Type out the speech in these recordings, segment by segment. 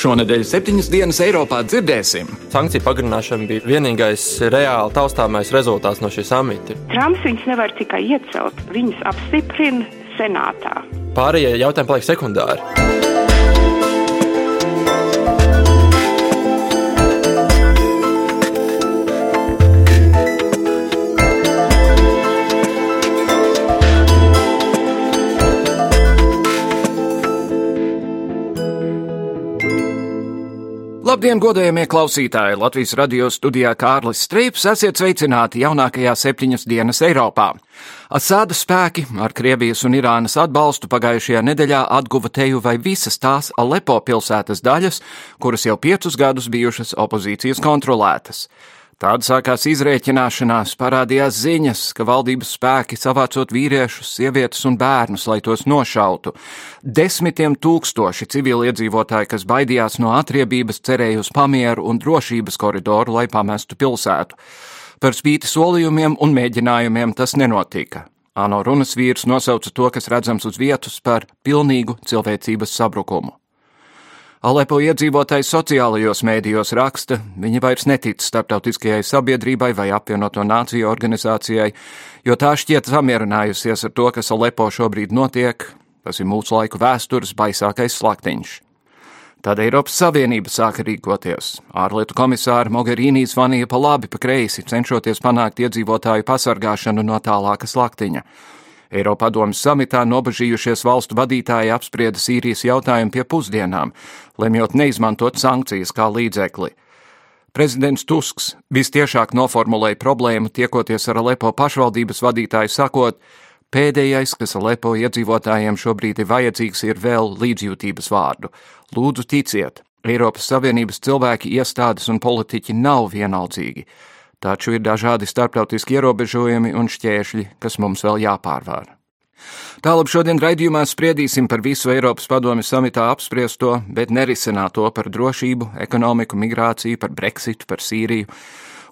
Šonadēļ septiņas dienas Eiropā dzirdēsim. Sankciju pagarināšana bija vienīgais reāli taustāmais rezultāts no šī samita. Trumps viņus nevar tikai iecelt, viņus apstiprina senātā. Pārējie jautājumi paliek sekundāri. Labdien, godējamie klausītāji! Latvijas radio studijā Kārlis Streips esiet sveicināti jaunākajā septiņas dienas Eiropā. Asāda spēki ar Krievijas un Irānas atbalstu pagājušajā nedēļā atguva teju vai visas tās Alepo pilsētas daļas, kuras jau piecus gadus bijušas opozīcijas kontrolētas. Tāda sākās izrēķināšanās, parādījās ziņas, ka valdības spēki savācot vīriešus, sievietes un bērnus, lai tos nošautu. Desmitiem tūkstoši civiliedzīvotāji, kas baidījās no atriebības, cerēja uz pamieru un drošības koridoru, lai pamestu pilsētu. Par spīti solījumiem un mēģinājumiem tas nenotika. Ano runas vīrs nosauca to, kas redzams uz vietas, par pilnīgu cilvēcības sabrukumu. Alepo iedzīvotāji sociālajos mēdījos raksta, viņi vairs netic starptautiskajai sabiedrībai vai apvienoto nāciju organizācijai, jo tā šķiet samierinājusies ar to, kas Alepo šobrīd notiek, tas ir mūsu laiku vēstures baisākais slaktiņš. Tad Eiropas Savienība sāka rīkoties. Ārlietu komisāra Mogherīnī zvanīja pa labi, pa kreisi, cenšoties panākt iedzīvotāju pasargāšanu no tālāka slaktiņa. Eiropadomas samitā nobežījušies valstu vadītāji apsprieda Sīrijas jautājumu pie pusdienām, lemjot neizmantot sankcijas kā līdzekli. Prezidents Tusks vistiešāk noformulēja problēmu, tiekoties ar Alepo pašvaldības vadītāju, sakot, pēdējais, kas Alepo iedzīvotājiem šobrīd ir vajadzīgs, ir vēl līdzjūtības vārdu. Lūdzu, ticiet, Eiropas Savienības cilvēki, iestādes un politiķi nav vienaldzīgi, taču ir dažādi starptautiski ierobežojumi un šķēršļi, kas mums vēl jāpārvar. Tālāk šodien raidījumā spriedīsim par visu Eiropas padomju samitā apspriesto, bet nerisināto par drošību, ekonomiku, migrāciju, par Brexitu, par Sīriju.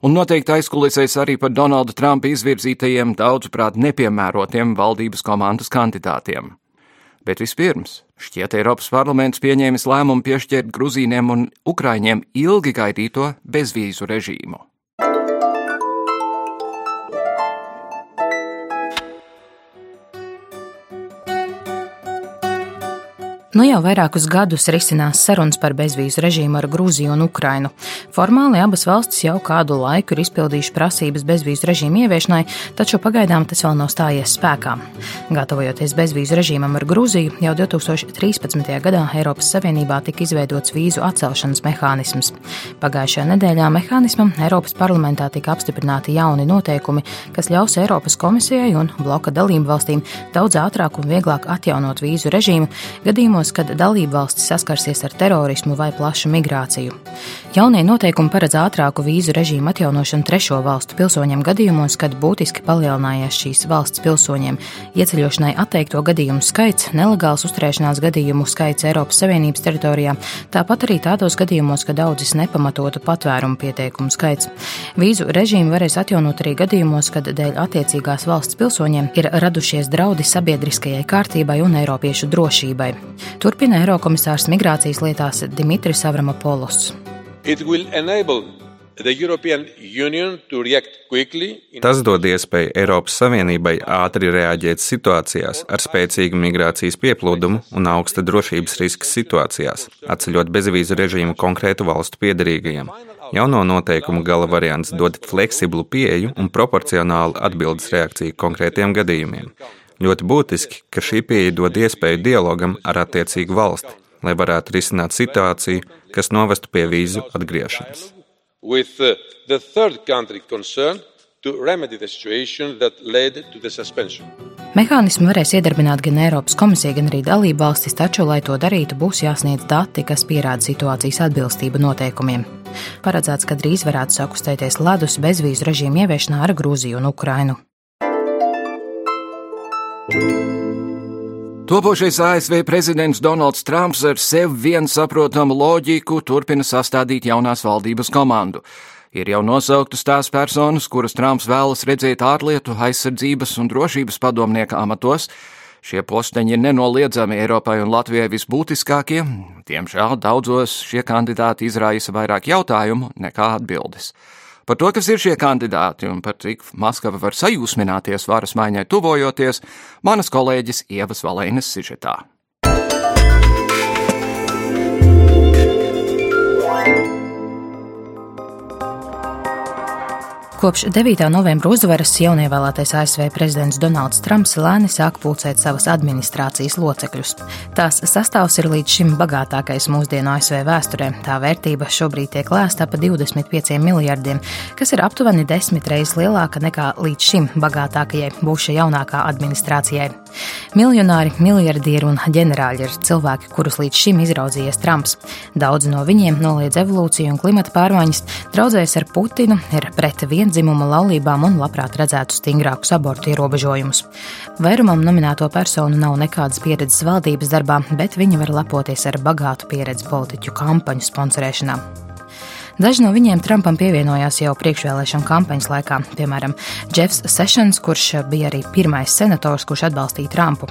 Un noteikti aizkulisēs arī par Donalda Trumpa izvirzītajiem, daudzuprāt, nepiemērotiem valdības komandas kandidātiem. Bet vispirms, šķiet, Eiropas parlaments pieņēmis lēmumu piešķirt Gruzīniem un Ukraiņiem ilgi gaidīto bezvīzu režīmu. Nu jau vairākus gadus risinās sarunas par bezvīzu režīmu ar Grūziju un Ukrainu. Formāli abas valstis jau kādu laiku ir izpildījušas prasības bezvīzu režīmu ieviešanai, taču pagaidām tas vēl nav stājies spēkā. Gatavojoties bezvīzu režīmam ar Grūziju, jau 2013. gadā Eiropas Savienībā tika izveidots vīzu atcelšanas mehānisms. Pagājušajā nedēļā mehānismam Eiropas parlamentā tika apstiprināti jauni noteikumi, kas ļaus Eiropas komisijai un bloka dalību valstīm daudz ātrāk un vieglāk atjaunot vīzu režīmu gadījumos, gadījumos, kad dalību valstis saskarsies ar terorismu vai plašu migrāciju. Jaunie noteikumi paredz ātrāku vīzu režīmu atjaunošanu trešo valstu pilsoņiem gadījumos, kad būtiski palielinājies šīs valsts pilsoņiem ieceļošanai atteikto gadījumu skaits, nelegāls uzturēšanās gadījumu skaits Eiropas Savienības teritorijā, tāpat arī tādos gadījumos, kad daudzis nepamatotu patvērumu pieteikumu skaits. Vīzu režīmu varēs atjaunot arī gadījumos, kad dēļ attiecīgās valsts pilsoņiem ir radušies draudi sabiedriskajai kārtībai un Eiropiešu drošībai. Turpina Eirokomisārs migrācijas lietās Dimitris Avramopoulos. Tas dod iespēju Eiropas Savienībai ātri reaģēt situācijās ar spēcīgu migrācijas pieplūdumu un augsta drošības riska situācijās, atceļot bezvīzu režīmu konkrētu valstu piedarīgajiem. Jauno noteikumu gala variants dod fleksiblu pieeju un proporcionālu atbildes reakciju konkrētiem gadījumiem. Ļoti būtiski, ka šī pieeja dod iespēju dialogam ar attiecīgu valsti, lai varētu risināt situāciju, kas novestu pie vīzu atgriešanas. Mehānismu varēs iedarbināt gan Eiropas komisija, gan arī dalību valstis, taču, lai to darītu, būs jāsniedz dati, kas pierāda situācijas atbilstību noteikumiem. Paredzēts, ka drīz varētu sakustēties ledus bezvīzu režīmu ieviešanā ar Grūziju un Ukrainu. Topošais ASV prezidents Donalds Trumps ar sev vien saprotamu loģiku turpina sastādīt jaunās valdības komandu. Ir jau nosauktas tās personas, kuras Trumps vēlas redzēt ārlietu, aizsardzības un drošības padomnieka amatos. Šie posteņi ir nenoliedzami Eiropai un Latvijai visbūtiskākie. Diemžēl daudzos šie kandidāti izraisa vairāk jautājumu nekā atbildes. Par to, kas ir šie kandidāti un par cik Maskava var sajūsmināties varas maiņai tuvojoties, manas kolēģis Ievas Valēnas sižetā. Kopš 9. novembra uzvaras jaunievēlētais ASV prezidents Donalds Trumps lēni sāk pulcēt savas administrācijas locekļus. Tās sastāvs ir līdz šim bagātākais mūsdienu ASV vēsturē. Tā vērtība šobrīd tiek lēsta pa 25 miljardiem, kas ir aptuveni desmit reizes lielāka nekā līdz šim bagātākajai būša jaunākā administrācijai. Miljonāri, miljardieri un ģenerāļi ir cilvēki, kurus līdz šim izraudzījies Trumps. Daudzi no viņiem noliedz evolūciju un klimata pārmaiņas, draudzējas ar Putinu, ir pret vienu viendzimuma laulībām un labprāt redzētu stingrākus abortu ierobežojumus. Vairumam nominēto personu nav nekādas pieredzes valdības darbā, bet viņi var lepoties ar bagātu pieredzi politiķu kampaņu sponsorēšanā. Daži no viņiem Trumpam pievienojās jau priekšvēlēšana kampaņas laikā, piemēram, Jeffs Sessions, kurš bija arī pirmais senators, kurš atbalstīja Trumpu.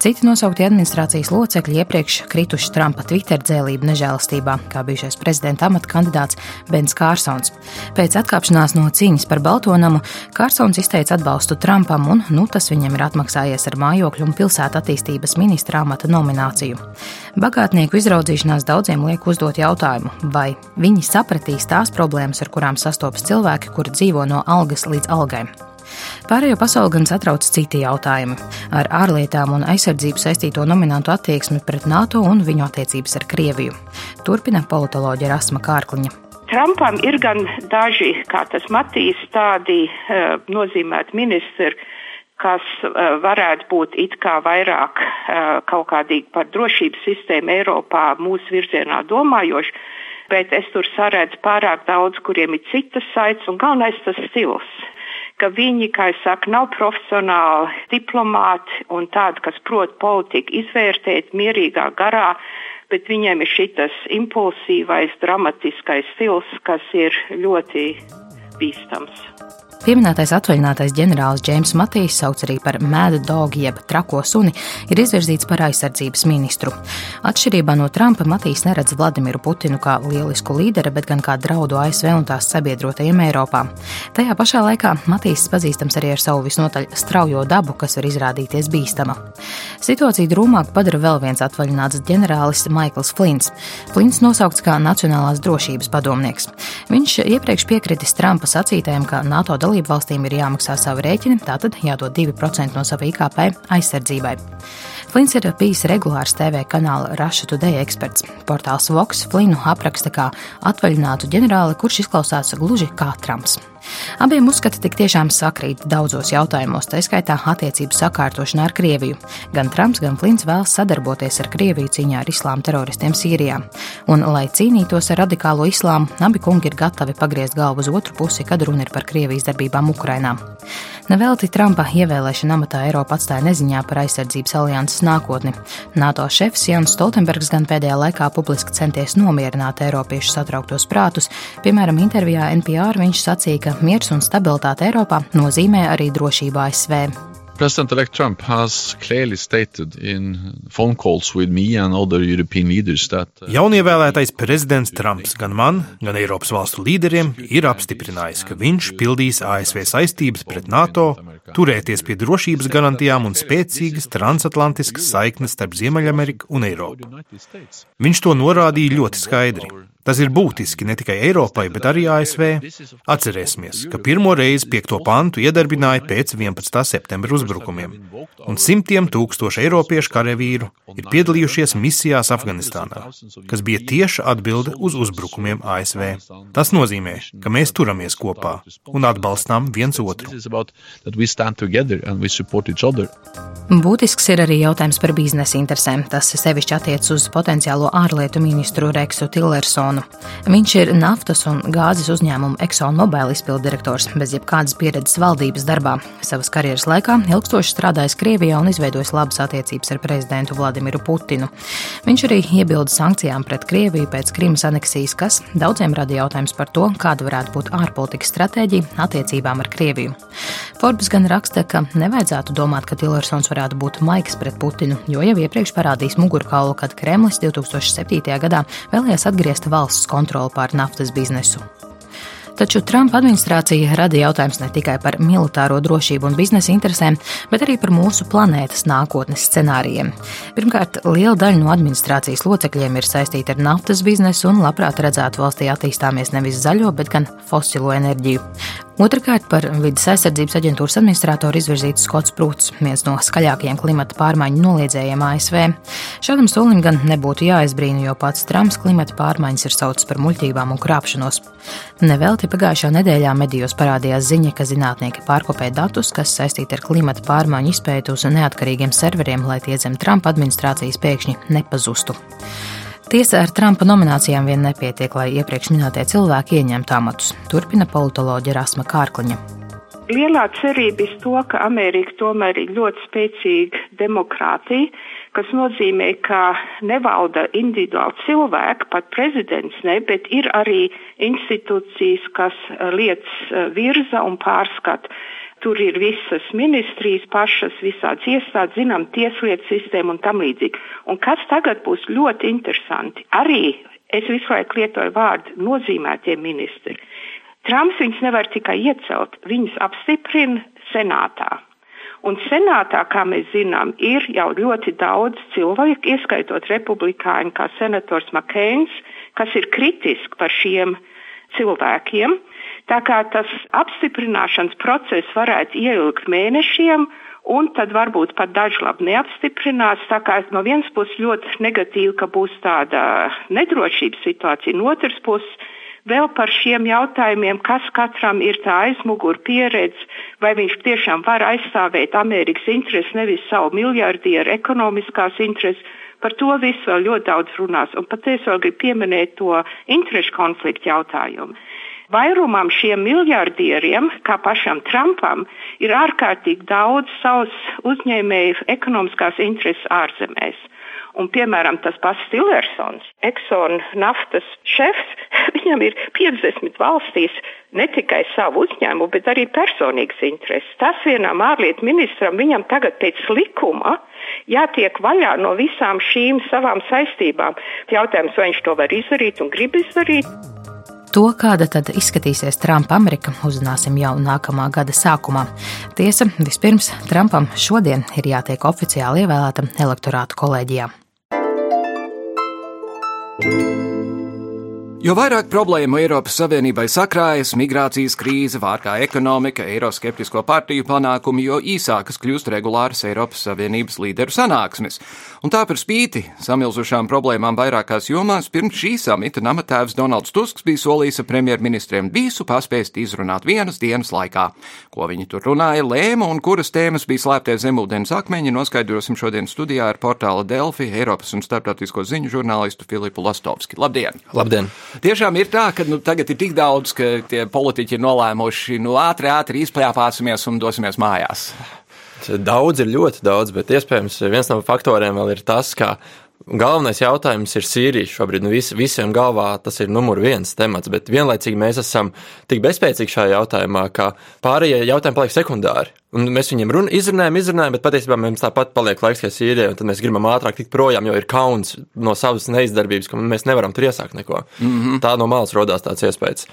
Citi nosauktie administrācijas locekļi iepriekš krituši Trumpa Twitter dzēlību nežēlastībā, kā bijušais prezidenta amata kandidāts Bens Kārsons. Pēc atkāpšanās no cīņas par Baltonamu Kārsons izteica atbalstu Trumpam, un nu, tas viņam ir atmaksājies ar mājokļu un pilsētu attīstības ministra amata nomināciju. Bagātnieku izraudzīšanās daudziem liek uzdot jautājumu, vai viņi sapratīs, izskatīs tās problēmas, ar kurām sastopas cilvēki, kuri dzīvo no algas līdz algai. Pārējo pasauli gan satrauc citi jautājumi - ar ārlietām un aizsardzību saistīto nominantu attieksmi pret NATO un viņu attiecības ar Krieviju. Turpina politoloģija Rasma Kārkliņa. Trumpam ir gan daži, kā tas Matīs, tādi uh, nozīmēti ministri, kas uh, varētu būt it kā vairāk uh, kaut kādīgi par drošības sistēmu Eiropā mūsu virzienā domājoši bet es tur saredzu pārāk daudz, kuriem ir citas saites, un galvenais tas stils. Ka viņi, kā es saku, nav profesionāli diplomāti un tādi, kas prot politiku izvērtēt mierīgā garā, bet viņiem ir šis impulsīvais, dramatiskais stils, kas ir ļoti bīstams. Pieminētais atvaļinātais ģenerālis Džeims Matīs, sauc arī par Mad Dog jeb trako suni, ir izvirzīts par aizsardzības ministru. Atšķirībā no Trumpa Matīs neredz Vladimiru Putinu kā lielisku līderi, bet gan kā draudu ASV un tās sabiedrotajiem Eiropā. Tajā pašā laikā Matīs pazīstams arī ar savu visnotaļ straujo dabu, kas var izrādīties bīstama. Situāciju drūmāk padara vēl viens atvaļināts ģenerālis Maikls Flints. Flints nosaukts kā Nacionālās drošības padomnieks. Viņš iepriekš piekritis Trumpa sacītajam, ka NATO dalībvalsts dalību valstīm ir jāmaksā savi rēķini, tātad jādod 2% no sava IKP aizsardzībai. Flins ir bijis regulārs TV kanāla Russia Today eksperts. Portāls Vox Flinu apraksta kā atvaļinātu ģenerāli, kurš izklausās gluži kā Trumps. Abiem uzskati tik tiešām sakrīt daudzos jautājumos, tā skaitā attiecību sakārtošanā ar Krieviju. Gan Trumps, gan Flints vēlas sadarboties ar Krieviju cīņā ar islāma teroristiem Sīrijā. Un, lai cīnītos ar radikālo islāmu, abi kungi ir gatavi pagriezt galvu uz otru pusi, kad runa ir par Krievijas darbībām Ukrainā. Nevelti Trumpa ievēlēšana amatā Eiropa atstāja neziņā par aizsardzības alianses nākotni. NATO šefs Jans Stoltenbergs gan pēdējā laikā publiski centies nomierināt Eiropiešu satrauktos prātus. Piemēram, intervijā NPR viņš sacīja, ka miers un stabilitāte Eiropā nozīmē arī drošību ASV. President-elect Trump has clearly stated in phone calls with me and other European leaders that uh, Jaunievēlētais prezidents Trumps gan man, gan Eiropas valstu līderiem ir apstiprinājis, ka viņš pildīs ASV saistības pret NATO, turēties pie drošības garantijām un spēcīgas transatlantiskas saiknes starp Ziemeļameriku un Eiropu. Viņš to norādīja ļoti skaidri. Tas ir būtiski ne tikai Eiropai, bet arī ASV. Atcerēsimies, ka pirmo reizi 5. pantu iedarbināja pēc 11. septembra uzbrukumiem, un simtiem tūkstoši eiropiešu karavīru ir piedalījušies misijās Afganistānā, kas bija tieša atbilde uz uzbrukumiem ASV. Tas nozīmē, ka mēs turamies kopā un atbalstām viens otru. Būtisks ir arī jautājums par biznesa interesēm. Tas sevišķi attiec uz potenciālo ārlietu ministru Reksu Tillersonu Exxonu. Viņš ir naftas un gāzes uzņēmuma ExxonMobil izpildirektors bez jebkādas pieredzes valdības darbā. Savas karjeras laikā ilgstoši strādājis Krievijā un izveidojis labas attiecības ar prezidentu Vladimiru Putinu. Viņš arī iebilda sankcijām pret Krieviju pēc Krimas aneksijas, kas daudziem rada jautājums par to, kāda varētu būt ārpolitikas stratēģija attiecībām ar Krieviju. Forbes gan raksta, ka nevajadzētu domāt, ka Tillersons varētu būt maigs pret Putinu, jo jau iepriekš parādījis mugurkaulu, kad Kremlis 2007. gadā vēlējās atgriezt valsts valsts kontroli pār naftas biznesu. Taču Trumpa administrācija rada jautājums ne tikai par militāro drošību un biznesa interesēm, bet arī par mūsu planētas nākotnes scenārijiem. Pirmkārt, liela daļa no administrācijas locekļiem ir saistīta ar naftas biznesu un labprāt redzētu valstī attīstāmies nevis zaļo, bet gan fosilo enerģiju. Otrakārt, par vidas aizsardzības aģentūras administratoru izvirzīts Skots Prūts, viens no skaļākajiem klimata pārmaiņu noliedzējiem ASV. Šādam solim gan nebūtu jāaizbrīna, jo pats Trumps klimata pārmaiņas ir saucis par muļķībām un krāpšanos. Nevelti pagājušā nedēļā medijos parādījās ziņa, ka zinātnieki pārkopē datus, kas saistīti ar klimata pārmaiņu izpētu uz neatkarīgiem serveriem, lai tie zem Trumpa administrācijas pēkšņi nepazustu. Tiesa ar Trumpa nominācijām vien nepietiek, lai iepriekš minētie cilvēki ieņemtu amatus, turpina politoloģija Rasma Kārkliņa. Lielā cerība ir to, ka Amerika tomēr ir ļoti spēcīga demokrātija, kas nozīmē, ka nevalda individuāli cilvēki, pat prezidents ne, bet ir arī institūcijas, kas lietas eh, virza un pārskata. Tur ir visas ministrijas pašas, visādas iestādes, zinām, tieslietu sistēmu un tam līdzīgi. Un kas tagad būs ļoti interesanti, arī es visu laiku lietoju vārdu nozīmētie ministri. Trumps viņus nevar tikai iecelt, viņus apstiprina senātā. Un senātā, kā mēs zinām, ir jau ļoti daudz cilvēku, ieskaitot republikāņu, kā senators Makēns, kas ir kritiski par šiem cilvēkiem. Tā kā tas apstiprināšanas process varētu ielgt mēnešiem, un tad varbūt pat daži labi neapstiprinās. Tā kā no vienas puses ļoti negatīvi, ka būs tāda nedrošības situācija, no otras puses vēl par šiem jautājumiem, kas katram ir tā aizmugura pieredze, vai viņš tiešām var aizstāvēt Amerikas intereses, nevis savu miljardieru ekonomiskās intereses. Par to visu vēl ļoti daudz runās, un pat es vēl gribu pieminēt to interešu konfliktu jautājumu. Vairumam šiem miljardieriem, kā pašam Trumpam, ir ārkārtīgi daudz savus uzņēmēju ekonomiskās intereses ārzemēs. Un, piemēram, tas pats Tillersons, Exxon naftas šefs, viņam ir 50 valstīs ne tikai savu uzņēmumu, bet arī personīgas intereses. Tas vienam ārlietu ministram viņam tagad pēc likuma jātiek vaļā no visām šīm savām saistībām. Jautājums, vai viņš to var izdarīt un grib izdarīt. To, kāda tad izskatīsies Trumpa Amerika, uzzināsim jau nākamā gada sākumā. Tiesa, vispirms Trumpam šodien ir jātiek oficiāli ievēlētam elektorātu kolēģijā. Jo vairāk problēmu Eiropas Savienībai sakrājas, migrācijas krīze, vārkā ekonomika, eiroskeptisko partiju panākumi, jo īsākas kļūst regulāras Eiropas Savienības līderu sanāksmes. Un tā par spīti samilzušām problēmām vairākās jomās, pirms šī samita namatēvs Donalds Tusks bija solījis premjerministriem visu paspēst izrunāt vienas dienas laikā. Ko viņi tur runāja, lēma un kuras tēmas bija slēptie zemūdens akmeņi, noskaidrosim šodien studijā ar portāla Delfi, Eiropas un starptautisko ziņu žurnālistu Filipu Lastovski. Labdien! Labdien! Tiešām ir tā, ka nu, tagad ir tik daudz, ka tie politiķi ir nolēmuši, nu ātri, ātri izplēpāsimies un dosimies mājās. Daudz ir ļoti daudz, bet iespējams viens no faktoriem vēl ir tas, ka Galvenais jautājums ir Sīrija. Šobrīd nu, vis, visiem galvā tas ir numur viens temats, bet vienlaicīgi mēs esam tik bezspēcīgi šajā jautājumā, ka pārējie jautājumi paliek sekundāri. Un mēs viņiem run, izrunājam, izrunājam, bet patiesībā mums tāpat paliek laiks, kā Sīrijai, un tad mēs gribam ātrāk tikt projām, jo ir kauns no savas neizdarbības, ka mēs nevaram tur iesākt neko. Mm -hmm. Tā no malas rodās tāds iespējas.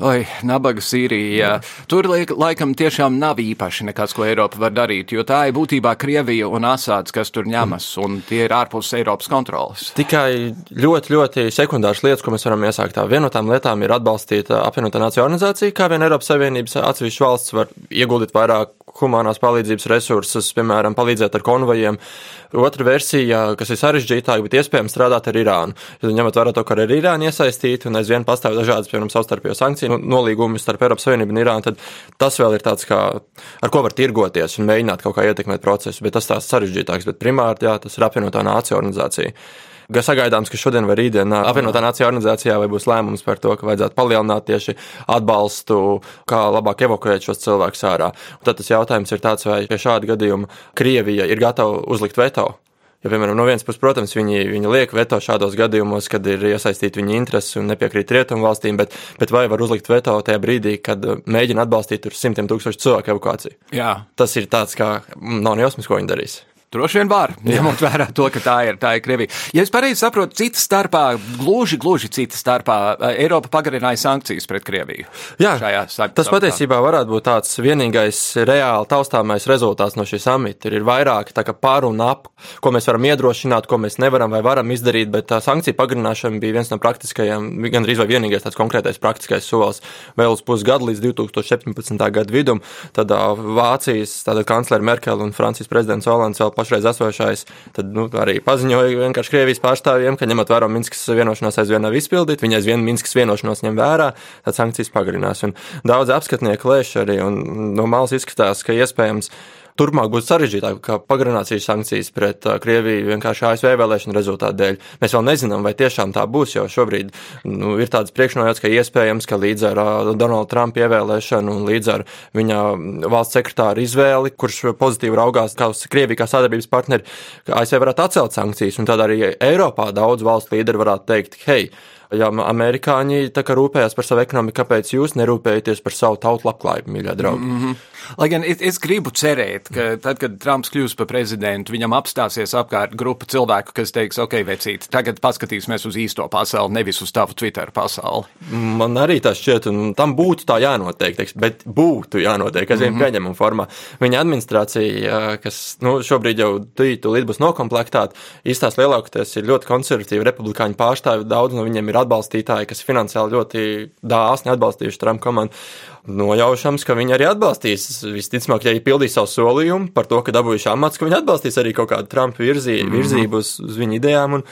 Oi, nabaga Sīrija. Tur laikam tiešām nav īpaši nekas, ko Eiropa var darīt, jo tā ir būtībā Krievija un Asāds, kas tur ņemas, un tie ir ārpus Eiropas kontrolas. Tikai ļoti, ļoti sekundāras lietas, ko mēs varam iesākt. Tā viena no tām lietām ir atbalstīt apvienotā nācija organizāciju, kā vien Eiropas Savienības atsevišķa valsts var ieguldīt vairāk humanās palīdzības resursus, piemēram, palīdzēt ar konvojiem. Otra versija, kas ir sarežģītāka, bet iespējams strādāt ar Irānu. Ja ņemot vērā to, ka ar Irānu iesaistīti un aizvien pastāv dažādas, piemēram, savstarpējo sankciju nolīgumi starp Eiropas Savienību un Irānu, tad tas vēl ir tāds, kā, ar ko var tirgoties un mēģināt kaut kā ietekmēt procesu, bet tas tās sarežģītāks, bet primāri, jā, tas ir apvienotā nācija organizācija. Sagaidāms, ka šodien vai rītdien apvienotā nācija organizācijā vai būs lēmums par to, ka vajadzētu palielināt tieši atbalstu, kā labāk evakuēt šos cilvēkus ārā. Un tad tas jautājums ir tāds, vai pie šāda gadījuma Krievija ir gatava uzlikt veto. Jo, piemēram, no vienas puses, protams, viņi, viņi liek veto šādos gadījumos, kad ir iesaistīti viņa intereses un nepiekrīt rietumu valstīm, bet, bet vai var uzlikt veto tajā brīdī, kad mēģina atbalstīt simtiem tūkstošu cilvēku evakuāciju? Jā. Tas ir tāds, kā nav nejausmas, ko viņi darīs. Droši vien var, ņemot vērā to, ka tā ir, tā ir Krievija. Ja es pareizi saprotu, cita starpā, gluži, gluži cita starpā, Eiropa pagarināja sankcijas pret Krieviju. Jā, tas patiesībā varētu būt tāds vienīgais reāli taustāmais rezultāts no šī samita. Ir, ir vairāk tā kā par un ap, ko mēs varam iedrošināt, ko mēs nevaram vai varam izdarīt, bet tā sankcija pagarināšana bija viens no praktiskajiem, gandrīz vai vienīgais tāds konkrētais praktiskais solis vēl uz pusgadu līdz 2017. gada vidum. Tad Vācijas kanclere Merkele un Francijas prezidents Olands vēl pašreiz esošais, tad nu, arī paziņoja vienkārši Krievijas pārstāvjiem, ka ņemot vērā Minskas vienošanos aizvien nav izpildīt, viņi aizvien Minskas vienošanos ņem vērā, tad sankcijas pagarinās. Un daudz apskatnieku lēš arī, un no malas izskatās, ka iespējams turpmāk būs sarežģītāk, kā pagarināt šīs sankcijas pret uh, Krieviju vienkārši ASV vēlēšanu rezultātu dēļ. Mēs vēl nezinām, vai tiešām tā būs, jo šobrīd nu, ir tāds priekšnojauts, ka iespējams, ka līdz ar uh, Donalda Trumpa ievēlēšanu un līdz ar viņa valsts sekretāra izvēli, kurš pozitīvi raugās kā uz Krieviju kā sadarbības partneri, ASV varētu atcelt sankcijas, un tad arī Eiropā daudz valstu līderi varētu teikt, hei, ja amerikāņi tā kā rūpējas par savu ekonomiku, kāpēc jūs nerūpējaties par savu tautu labklājību, mīļā draugi? Mm -hmm. Lai gan es, es gribu cerēt, ka tad, kad Trumps kļūs par prezidentu, viņam apstāsies apkārt grupa cilvēku, kas teiks, ok, vecīt, tagad paskatīsimies uz īsto pasauli, nevis uz tavu Twitter pasauli. Man arī tas šķiet, un tam būtu tā jānotiek, teiks, bet būtu jānotiek, kas vien mm -hmm. pieņemama formā. Viņa administrācija, kas nu, šobrīd jau tūlīt būs nokomplektēta, īstās lielākoties ir ļoti konservatīva republikāņu pārstāvi, daudz no viņiem ir atbalstītāji, kas finansiāli ļoti dāsni atbalstījuši Trumpa komandu nojaušams, ka viņi arī atbalstīs. Visticamāk, ja viņi pildīs savu solījumu par to, ka dabūjuši amats, ka viņi atbalstīs arī kaut kādu Trumpa virzī, -hmm. virzību uz, uz viņu idejām. Un,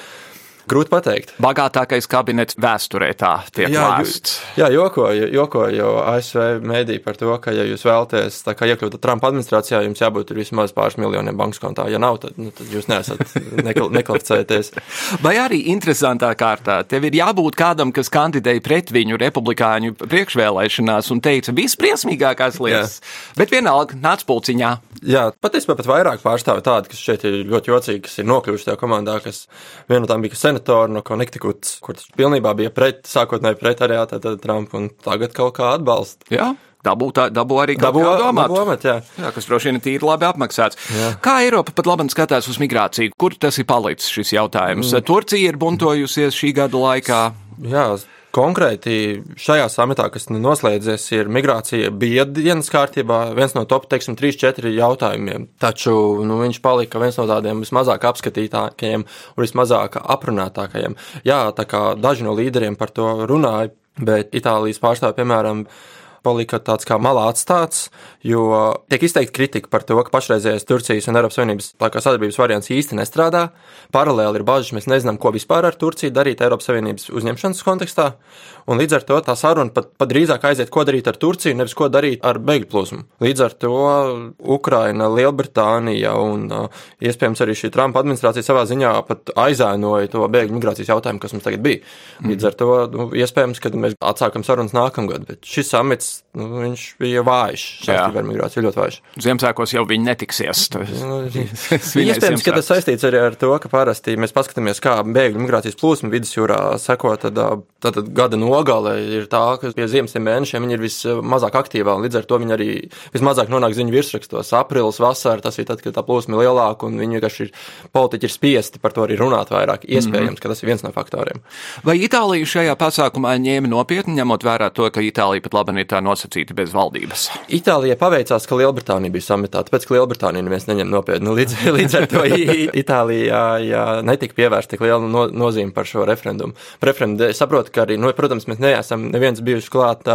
Grūti pateikt. Bagātākais kabinets vēsturē tā tiek jā, lēsts. Jā, jokoju, jokoju jau ASV mēdī par to, ka, ja jūs vēlaties iekļūt Trumpa administrācijā, jums jābūt vismaz pāris miljoniem bankas kontā. Ja nav, tad, nu, tad jūs neesat nekvalificēties. Vai arī interesantā kārtā, tev ir jābūt kādam, kas kandidēja pret viņu republikāņu priekšvēlēšanās un teica visbriesmīgākās lietas, jā. bet vienalga nāc pulciņā. Jā, patiesībā pat vairāk pārstāvi tādi, kas šeit ir ļoti jocīgi, kas ir nokļuvuši tajā komandā, kas viena no tām bija senators senatori no Connecticuts, kurš pilnībā bija pret, sākotnēji pret arī Trumpu un tagad kaut kā atbalsta. Jā. Dabū, tā, dabū arī dabū, dabū amat, jā. jā, kas droši vien ir tīri labi apmaksāts. Jā. Kā Eiropa pat labi skatās uz migrāciju? Kur tas ir palicis šis jautājums? Mm. Turcija ir buntojusies šī gada laikā. Jā, Konkrēti šajā samitā, kas noslēdzies, ir migrācija bija dienas kārtībā viens no top, teiksim, 3-4 jautājumiem. Taču nu, viņš palika viens no tādiem vismazāk apskatītākajiem un vismazāk aprunātākajiem. Jā, tā kā daži no līderiem par to runāja, bet Itālijas pārstāvji, piemēram, palika tāds kā malā atstāts, jo tiek izteikta kritika par to, ka pašreizējais Turcijas un Eiropas Savienības sadarbības variants īsti nestrādā. Paralēli ir bažas, mēs nezinām, ko vispār ar Turciju darīt Eiropas Savienības uzņemšanas kontekstā, un līdz ar to tā saruna pat, pat drīzāk aiziet, ko darīt ar Turciju, nevis ko darīt ar bēgļu plūsmu. Līdz ar to Ukraina, Lielbritānija un uh, iespējams arī šī Trumpa administrācija savā ziņā pat aizēnoja to bēgļu migrācijas jautājumu, kas mums tagad bija. Līdz ar to nu, iespējams, ka mēs atsākam sarunas nākamgad, bet šis samits nu, viņš bija vājš. Ar migrāciju ļoti vājš. Ziemassvētkos jau viņi netiksies. Iespējams, ka tas saistīts arī ar to, ka parasti mēs paskatāmies, kā bēgļu migrācijas plūsma vidusjūrā seko, tad Tātad gada nogale ir tā, ka pie ziemas mēnešiem viņi ir vismazāk aktīvā, un līdz ar to viņi arī vismazāk nonāk ziņu virsrakstos. Aprīlis, vasara, tas ir tad, kad tā plūsma ir lielāka, un viņi vienkārši ir politiķi ir spiesti par to arī runāt vairāk. Iespējams, mm -hmm. ka tas ir viens no faktoriem. Vai Itālija šajā pasākumā ņēma nopietni, ņemot vērā to, ka Itālija pat labi ir tā nosacīta bez valdības? Itālijai paveicās, ka Lielbritānija bija sametā, tāpēc, ka Lielbritānija neviens neņem nopietni. Līdz, līdz ar to Itālijā netika pievērsta tik liela no, nozīme par šo referendumu. Referendumu saprotu, ka arī, nu, protams, mēs neesam neviens bijuši klāt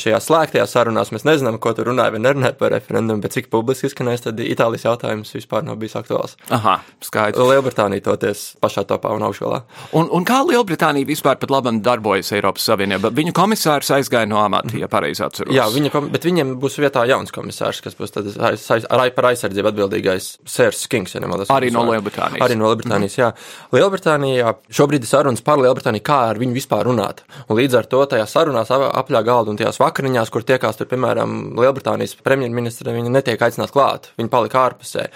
šajā slēgtajā sarunās. Mēs nezinām, ko tur runāja vai nerunāja par referendumu, bet cik publiski izskanēs, tad Itālijas jautājums vispār nav bijis aktuāls. Aha, skaidrs. Lielbritānija toties pašā topā un augšgalā. Un, un kā Lielbritānija vispār pat labam darbojas Eiropas Savienībā? Viņu komisārs aizgāja no amata, ja pareizi atceros. Jā, viņa, bet viņiem būs vietā jauns komisārs, kas būs aiz, aiz, par aizsardzību atbildīgais Sērs Kings. Ja nemaldos, arī no Lielbritānijas. Arī no Lielbritānijas, mm. jā. Lielbritānijā šobrīd ir sarunas par Lielbritāniju, kā ar viņu vispār runāt. Un līdz ar to tajās sarunās apļā galda un tajās vakariņās, kur tiekās tur, piemēram, Lielbritānijas premjerministra, viņa netiek aicināta klāt. Viņa palika ārpusē.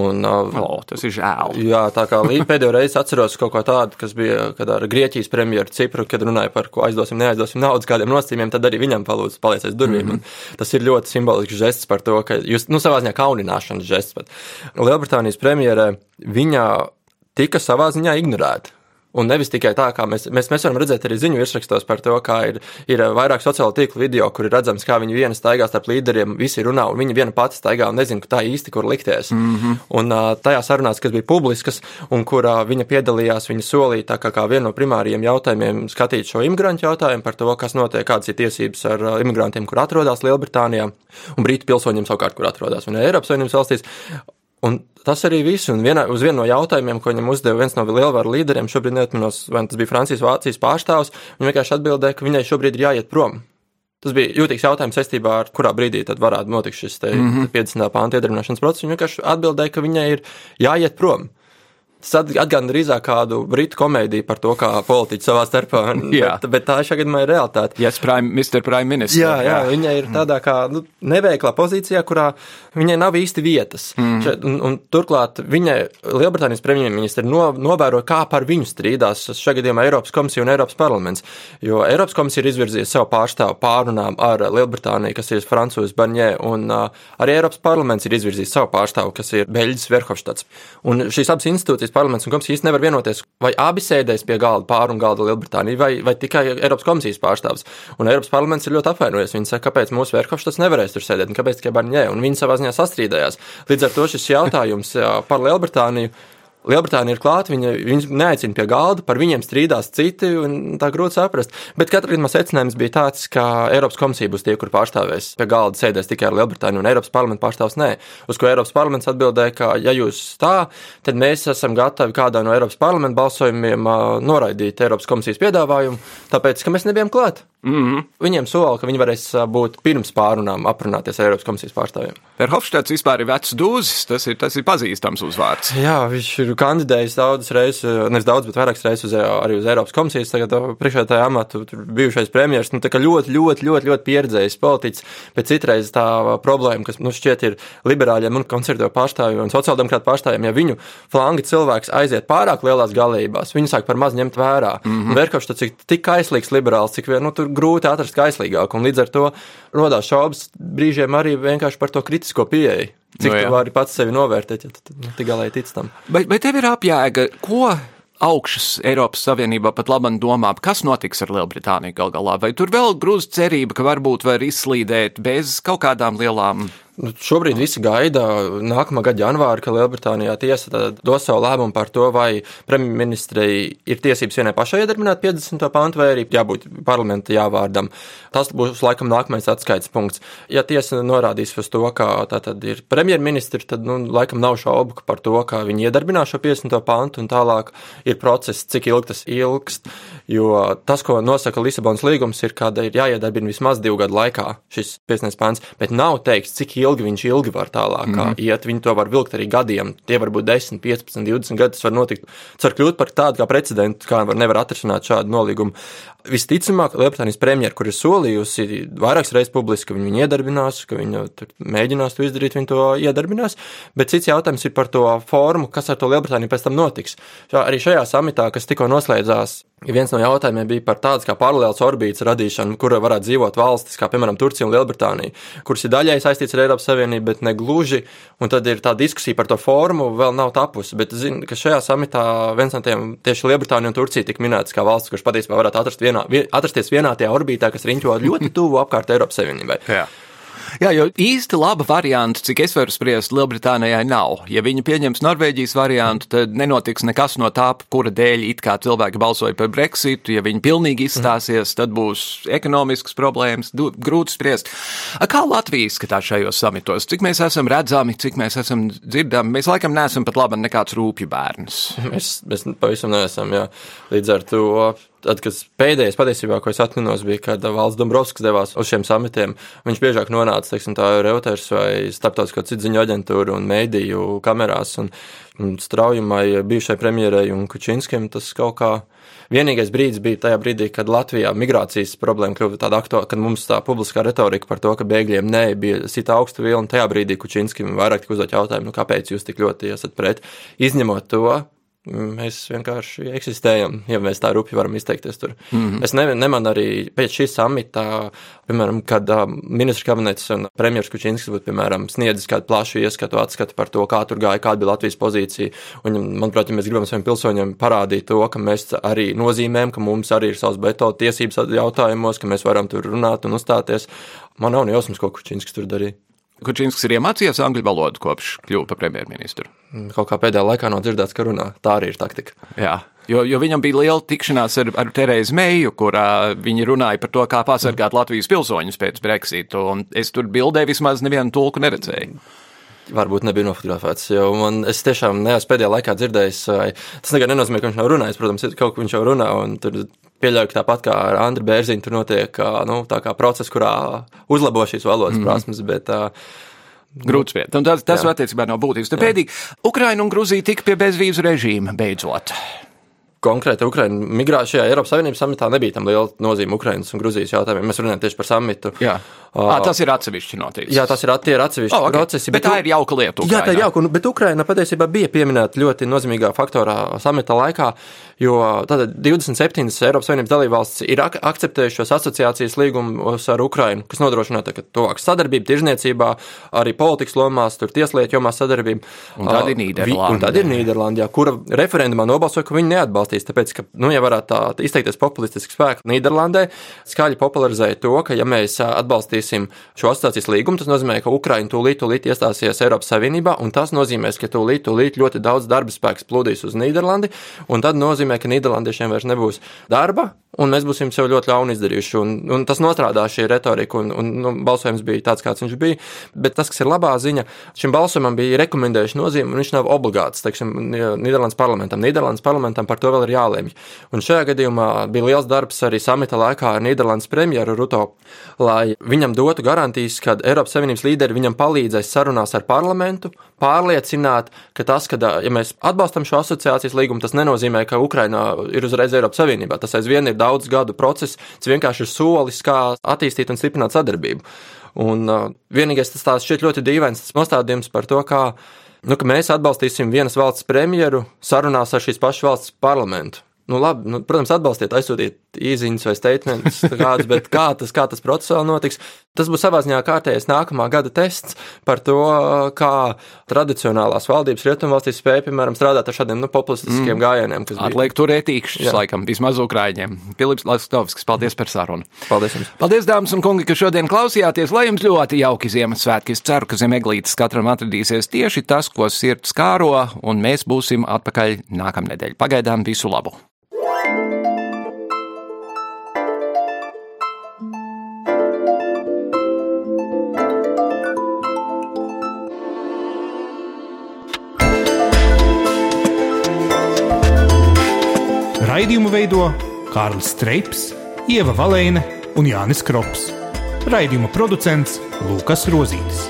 Un, oh, tas ir žēl. Jā, tā kā līdz pēdējo reizi atceros kaut ko tādu, kas bija, ar Grieķijas premjeru Cipru, kad runāja par ko aizdosim, neaizdosim naudas kādiem nosacījumiem, tad arī viņam palūdz paliec aiz durvīm. Mm -hmm. Tas ir ļoti simbolisks žests par to, ka jūs, nu, savā ziņā kaunināšanas žests. Bet Lielbritānijas premjere, viņa tika savā ziņā ignorēta. Un nevis tikai tā, kā mēs, mēs, mēs varam redzēt arī ziņu virsrakstos par to, kā ir, ir vairāk sociālo tīklu video, kur ir redzams, kā viņi viena staigā starp līderiem, visi runā, un viņa viena pati staigā un nezina, tā īsti, kur likties. Mm -hmm. Un uh, tajā sarunās, kas bija publiskas, un kurā viņa piedalījās, viņa solīja tā kā, kā vienu no primāriem jautājumiem skatīt šo imigrantu jautājumu par to, kas notiek, kādas ir tiesības ar uh, imigrantiem, kur atrodas Lielbritānijā, un Brītu pilsoņiem savukārt, kur atrodas un Eiropas Savienības valstīs. Un tas arī viss. Un vienā, uz vienu no jautājumiem, ko viņam uzdeva viens no lielvaru līderiem, šobrīd neatminos, vai tas bija Francijas Vācijas pārstāvs, viņš vienkārši atbildēja, ka viņai šobrīd ir jāiet prom. Tas bija jūtīgs jautājums saistībā ar kurā brīdī tad varētu notikt šis te, mm -hmm. 50. pānta iedarbināšanas process. Viņa vienkārši atbildēja, ka viņai ir jāiet prom. Tas atgādina drīzāk kādu britu komēdiju par to, kā politiķi savā starpā. bet, bet tā šajā gadījumā ir realitāte. Yes, prime, Mr. Prime Minister. Jā, jā, jā. viņa ir tādā kā nu, neveiklā pozīcijā, kurā viņai nav īsti vietas. Mm. Šeit, un, un turklāt viņai Lielbritānijas premjerministri no, novēro, kā par viņu strīdās šajā gadījumā Eiropas komisija un Eiropas parlaments. Jo Eiropas komisija ir izvirzījusi savu pārstāvu pārunām ar Lielbritāniju, kas ir Francūzs Barņē, un uh, arī Eiropas parlaments ir izvirzījis savu pārstāvu, kas ir Beļģis Verhofstads. Un šīs abas institūcijas Eiropas parlaments un komisija īsti nevar vienoties, vai abi sēdēs pie galda pāri un galda Lielbritānija, vai, vai tikai Eiropas komisijas pārstāvs. Un Eiropas parlaments ir ļoti apvainojies. Viņi saka, kāpēc mūsu Verhofstads nevarēs tur sēdēt, un kāpēc tikai Barņē, un viņi savā ziņā sastrīdējās. Līdz ar to šis jautājums par Lielbritāniju Lielbritānija ir klāta, viņa, viņus neaicina pie galda, par viņiem strīdās citi, un tā grūti saprast. Bet katrā gadījumā secinājums bija tāds, ka Eiropas komisija būs tie, kur pārstāvēs pie galda sēdēs tikai ar Lielbritāniju, un Eiropas parlamenta pārstāvs nē. Uz ko Eiropas parlaments atbildēja, ka, ja jūs tā, tad mēs esam gatavi kādā no Eiropas parlamenta balsojumiem noraidīt Eiropas komisijas piedāvājumu, tāpēc, ka mēs nebijām klāt. Mm -hmm. Viņiem sola, ka viņi varēs būt pirms pārunām aprunāties ar Eiropas komisijas pārstāvjiem. Verhofstadts vispār ir vecs dūzis, tas ir, tas ir pazīstams uzvārds. Jā, viņš ir kandidējis daudzas reizes, nevis daudz, bet vairākas reizes uz, arī uz Eiropas komisijas priekšētāju amatu, bijušais premjeras, nu tā kā ļoti, ļoti, ļoti, ļoti pieredzējis politiķis, bet citreiz tā problēma, kas, nu, šķiet ir liberāļiem un konservatīvu pārstāvjiem un sociāldemokrātu pārstāvjiem, ja viņu flangi cilvēks aiziet pārāk lielās galībās, viņi sāk par maz ņemt vērā. Mm -hmm. Verhofstadts ir tik kaislīgs liberāls, cik vien, nu, tur grūti atrast kaislīgāku, un līdz ar to rodās šaubas brīžiem arī vienkārši par to kritisko pieeju. Cik no, nu tu vari pats sevi novērtēt, ja tu nu, tik galēji tic tam? Bet, bet tev ir apjēga, ko augšas Eiropas Savienībā pat labam domā, kas notiks ar Lielbritāniju gal galā? Vai tur vēl grūz cerība, ka varbūt var izslīdēt bez kaut kādām lielām Nu, šobrīd visi gaida nākamā gada janvāri, ka Lielbritānijā tiesa dos savu lēmumu par to, vai premjerministrei ir tiesības vienai pašai iedarbināt 50. pantu, vai arī jābūt parlamenta jāvārdam. Tas būs laikam nākamais atskaites punkts. Ja tiesa norādīs uz to, ka tā tad ir premjerministri, tad nu, laikam nav šaubu par to, ka viņi iedarbinās šo 50. pantu, un tālāk ir process, cik ilgi tas ilgst. Jo tas, ko nosaka Lisabonas līgums, ir, ka ir jāiedarbina vismaz divu gadu laikā šis 50. pants, bet nav teikts, cik ilgi viņš ilgi var tālāk mm -hmm. iet. Viņi to var vilkt arī gadiem. Tie var būt 10, 15, 20 gadi. Tas var notikt. Tas var kļūt par tādu kā precedentu, kā var nevar atrisināt šādu nolīgumu. Visticamāk, Lielbritānijas premjera, kur ir solījusi vairākas reizes publiski, ka viņi iedarbinās, ka viņi mēģinās to izdarīt, viņi to iedarbinās. Bet cits jautājums ir par to formu, kas ar to Lielbritāniju pēc tam notiks. Šā, arī šajā samitā, kas tikko noslēdzās Viens no jautājumiem bija par tādas kā paralēlas orbītas radīšanu, kura varētu dzīvot valstis, kā piemēram Turcija un Lielbritānija, kuras ir daļai saistītas ar Eiropas Savienību, bet ne gluži. Un tad ir tā diskusija par to formu, vēl nav tapusi. Bet zinu, ka šajā samitā viens no tiem tieši Lielbritānija un Turcija tika minētas kā valsts, kurš patiesībā varētu atrast vienā, atrasties vienā tajā orbītā, kas riņķo ļoti tuvu apkārt Eiropas Savienībai. Jā. Jā, jo īsti laba varianta, cik es varu spriest, Lielbritānijai nav. Ja viņi pieņems Norvēģijas variantu, tad nenotiks nekas no tā, kura dēļ it kā cilvēki balsoja par Brexitu. Ja viņi pilnīgi izstāsies, tad būs ekonomiskas problēmas, grūti spriest. Kā Latvija skatās šajos samitos? Cik mēs esam redzami, cik mēs esam dzirdami? Mēs laikam neesam pat labi nekāds rūpju bērns. Mēs, mēs pavisam neesam, jā. Līdz ar to Tad, kas pēdējais patiesībā, ko es atminos, bija, kad valsts Dombrovskis devās uz šiem samitiem. Viņš biežāk nonāca, teiksim, tā Reuters vai starptautisko cidziņu aģentūru un mēdīju kamerās. Un, un straujumai bijušai premjerai un Kučinskim tas kaut kā. Vienīgais brīdis bija tajā brīdī, kad Latvijā migrācijas problēma kļuva tāda aktuāla, kad mums tā publiskā retorika par to, ka bēgļiem nē, bija sita augsta vilna. Tajā brīdī Kučinskim vairāk tika uzdot jautājumu, nu, kāpēc jūs tik ļoti esat pret. Izņemot to, Mēs vienkārši eksistējam, ja mēs tā rupi varam izteikties tur. Mm -hmm. Es ne, nemanu arī pēc šī samita, piemēram, kad ministrs kabinets un premjeras Kučinskis būtu, piemēram, sniedzis kādu plašu ieskatu, atskatu par to, kā tur gāja, kāda bija Latvijas pozīcija. Un, manuprāt, ja mēs gribam saviem pilsoņiem parādīt to, ka mēs arī nozīmējam, ka mums arī ir savs beto tiesības jautājumos, ka mēs varam tur runāt un uzstāties, man nav jausmas, ko Kučinskis tur darīja. Kučinskis ir iemācījies angļu valodu kopš kļuva par premjerministru. Kaut kā pēdējā laikā nav dzirdēts, ka runā. Tā arī ir taktika. Jā. Jo, jo viņam bija liela tikšanās ar, ar Terēzu Meiju, kurā viņi runāja par to, kā pasargāt Latvijas pilsoņus pēc Brexitu. Es tur bildē vismaz nevienu tulku neredzēju. Varbūt nebija nofotografēts, jo man, es tiešām neesmu pēdējā laikā dzirdējis, tas nekad nenozīmē, ka viņš nav runājis. Protams, kaut ko viņš jau runā, un tur pieļauju, ka tāpat kā ar Andru Bērziņu, tur notiek nu, process, kurā uzlabo šīs valodas mm. prasmes. Bet, uh, Grūti spriest. Tas, tas attiecībā nav būtisks. Pēdīgi, Ukraina un Gruzija tika pie bezvīzu režīma beidzot konkrēti Ukraiņu migrācijā Eiropas Savienības samitā nebija tam liela nozīme Ukraiņas un Gruzijas jautājumiem. Mēs runājam tieši par samitu. Jā. À, tas ir atsevišķi noticis. Jā, tas ir, tie ir atsevišķi oh, okay. procesi. Bet, bet tā ir jauka lieta. Ukrainā. Jā, tā ir jauka, bet Ukraina patiesībā bija pieminēta ļoti nozīmīgā faktorā samita laikā, jo tātad 27 Eiropas Savienības dalībvalstis ir ak akceptējušas asociācijas līgumus ar Ukrainu, kas nodrošina tuvāku sadarbību tirzniecībā, arī politikas lomās, tur tieslietu jomā sadarbību. Un tad ir Nīderlanda. Un tad ir Nīderlanda, kura referendumā nobalsoja, ka viņi neatbalstīs, tāpēc, ka, nu, ja varētu tā izteikties populistiski spēki Nīderlandē, skaļi popularizēja to, ka, ja mēs atbalstīsim parakstīsim šo asociācijas līgumu, tas nozīmē, ka Ukraina tūlīt, tūlīt iestāsies Eiropas Savienībā, un tas nozīmēs, ka tūlīt, tūlīt ļoti daudz darba spēks plūdīs uz Nīderlandi, un tad nozīmē, ka Nīderlandiešiem vairs nebūs darba, un mēs būsim sev ļoti ļauni izdarījuši. Un, un tas nostrādā šī retorika, un, un nu, balsojums bija tāds, kāds viņš bija. Bet tas, kas ir labā ziņa, šim balsojumam bija rekomendējuši nozīme, un viņš nav obligāts. Teiksim, Nīderlandes parlamentam. Nīderlandes parlamentam par to vēl ir jālemj. Un šajā gadījumā bija liels darbs arī samita laikā ar Nīderlandes premjeru Ruto, lai viņam dotu garantijas, ka Eiropas Savienības līderi viņam palīdzēs sarunās ar parlamentu, pārliecināt, ka tas, ka ja mēs atbalstam šo asociācijas līgumu, tas nenozīmē, ka Ukraina ir uzreiz Eiropas Savienībā. Tas aizvien ir daudz gadu process, tas vienkārši ir solis, kā attīstīt un stiprināt sadarbību. Un uh, vienīgais tas tāds šķiet ļoti dīvains tas nostādījums par to, kā, nu, mēs atbalstīsim vienas valsts premjeru sarunās ar šīs pašas valsts parlamentu. Nu, labi, nu, protams, atbalstiet, aizsūtiet īsiņas vai statements, kādus, bet kā tas, kā tas procesā notiks, tas būs savā ziņā kārtējais nākamā gada tests par to, kā tradicionālās valdības rietumvalstīs spēja, piemēram, strādāt ar šādiem nu, populistiskiem mm. gājieniem. Atliek turēt īkšķus, laikam, vismaz Ukraiņiem. Filips Lastovskis, paldies par sarunu. Paldies jums. Paldies, dāmas un kungi, ka šodien klausījāties, lai jums ļoti jauki Ziemassvētki. Es ceru, ka zem eglītes katram atradīsies tieši tas, ko sirds kāro, un mēs būsim atpakaļ nākamnedēļ. Pagaidām visu labu! Raidījumu veido Kārlis Streips, Ieva Valēne un Jānis Krops. Raidījuma producents Lukas Rozītis.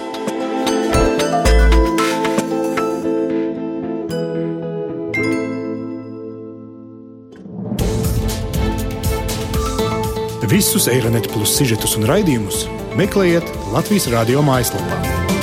Visus Eironet plus sižetus un raidījumus meklējiet Latvijas radio mājaslapā.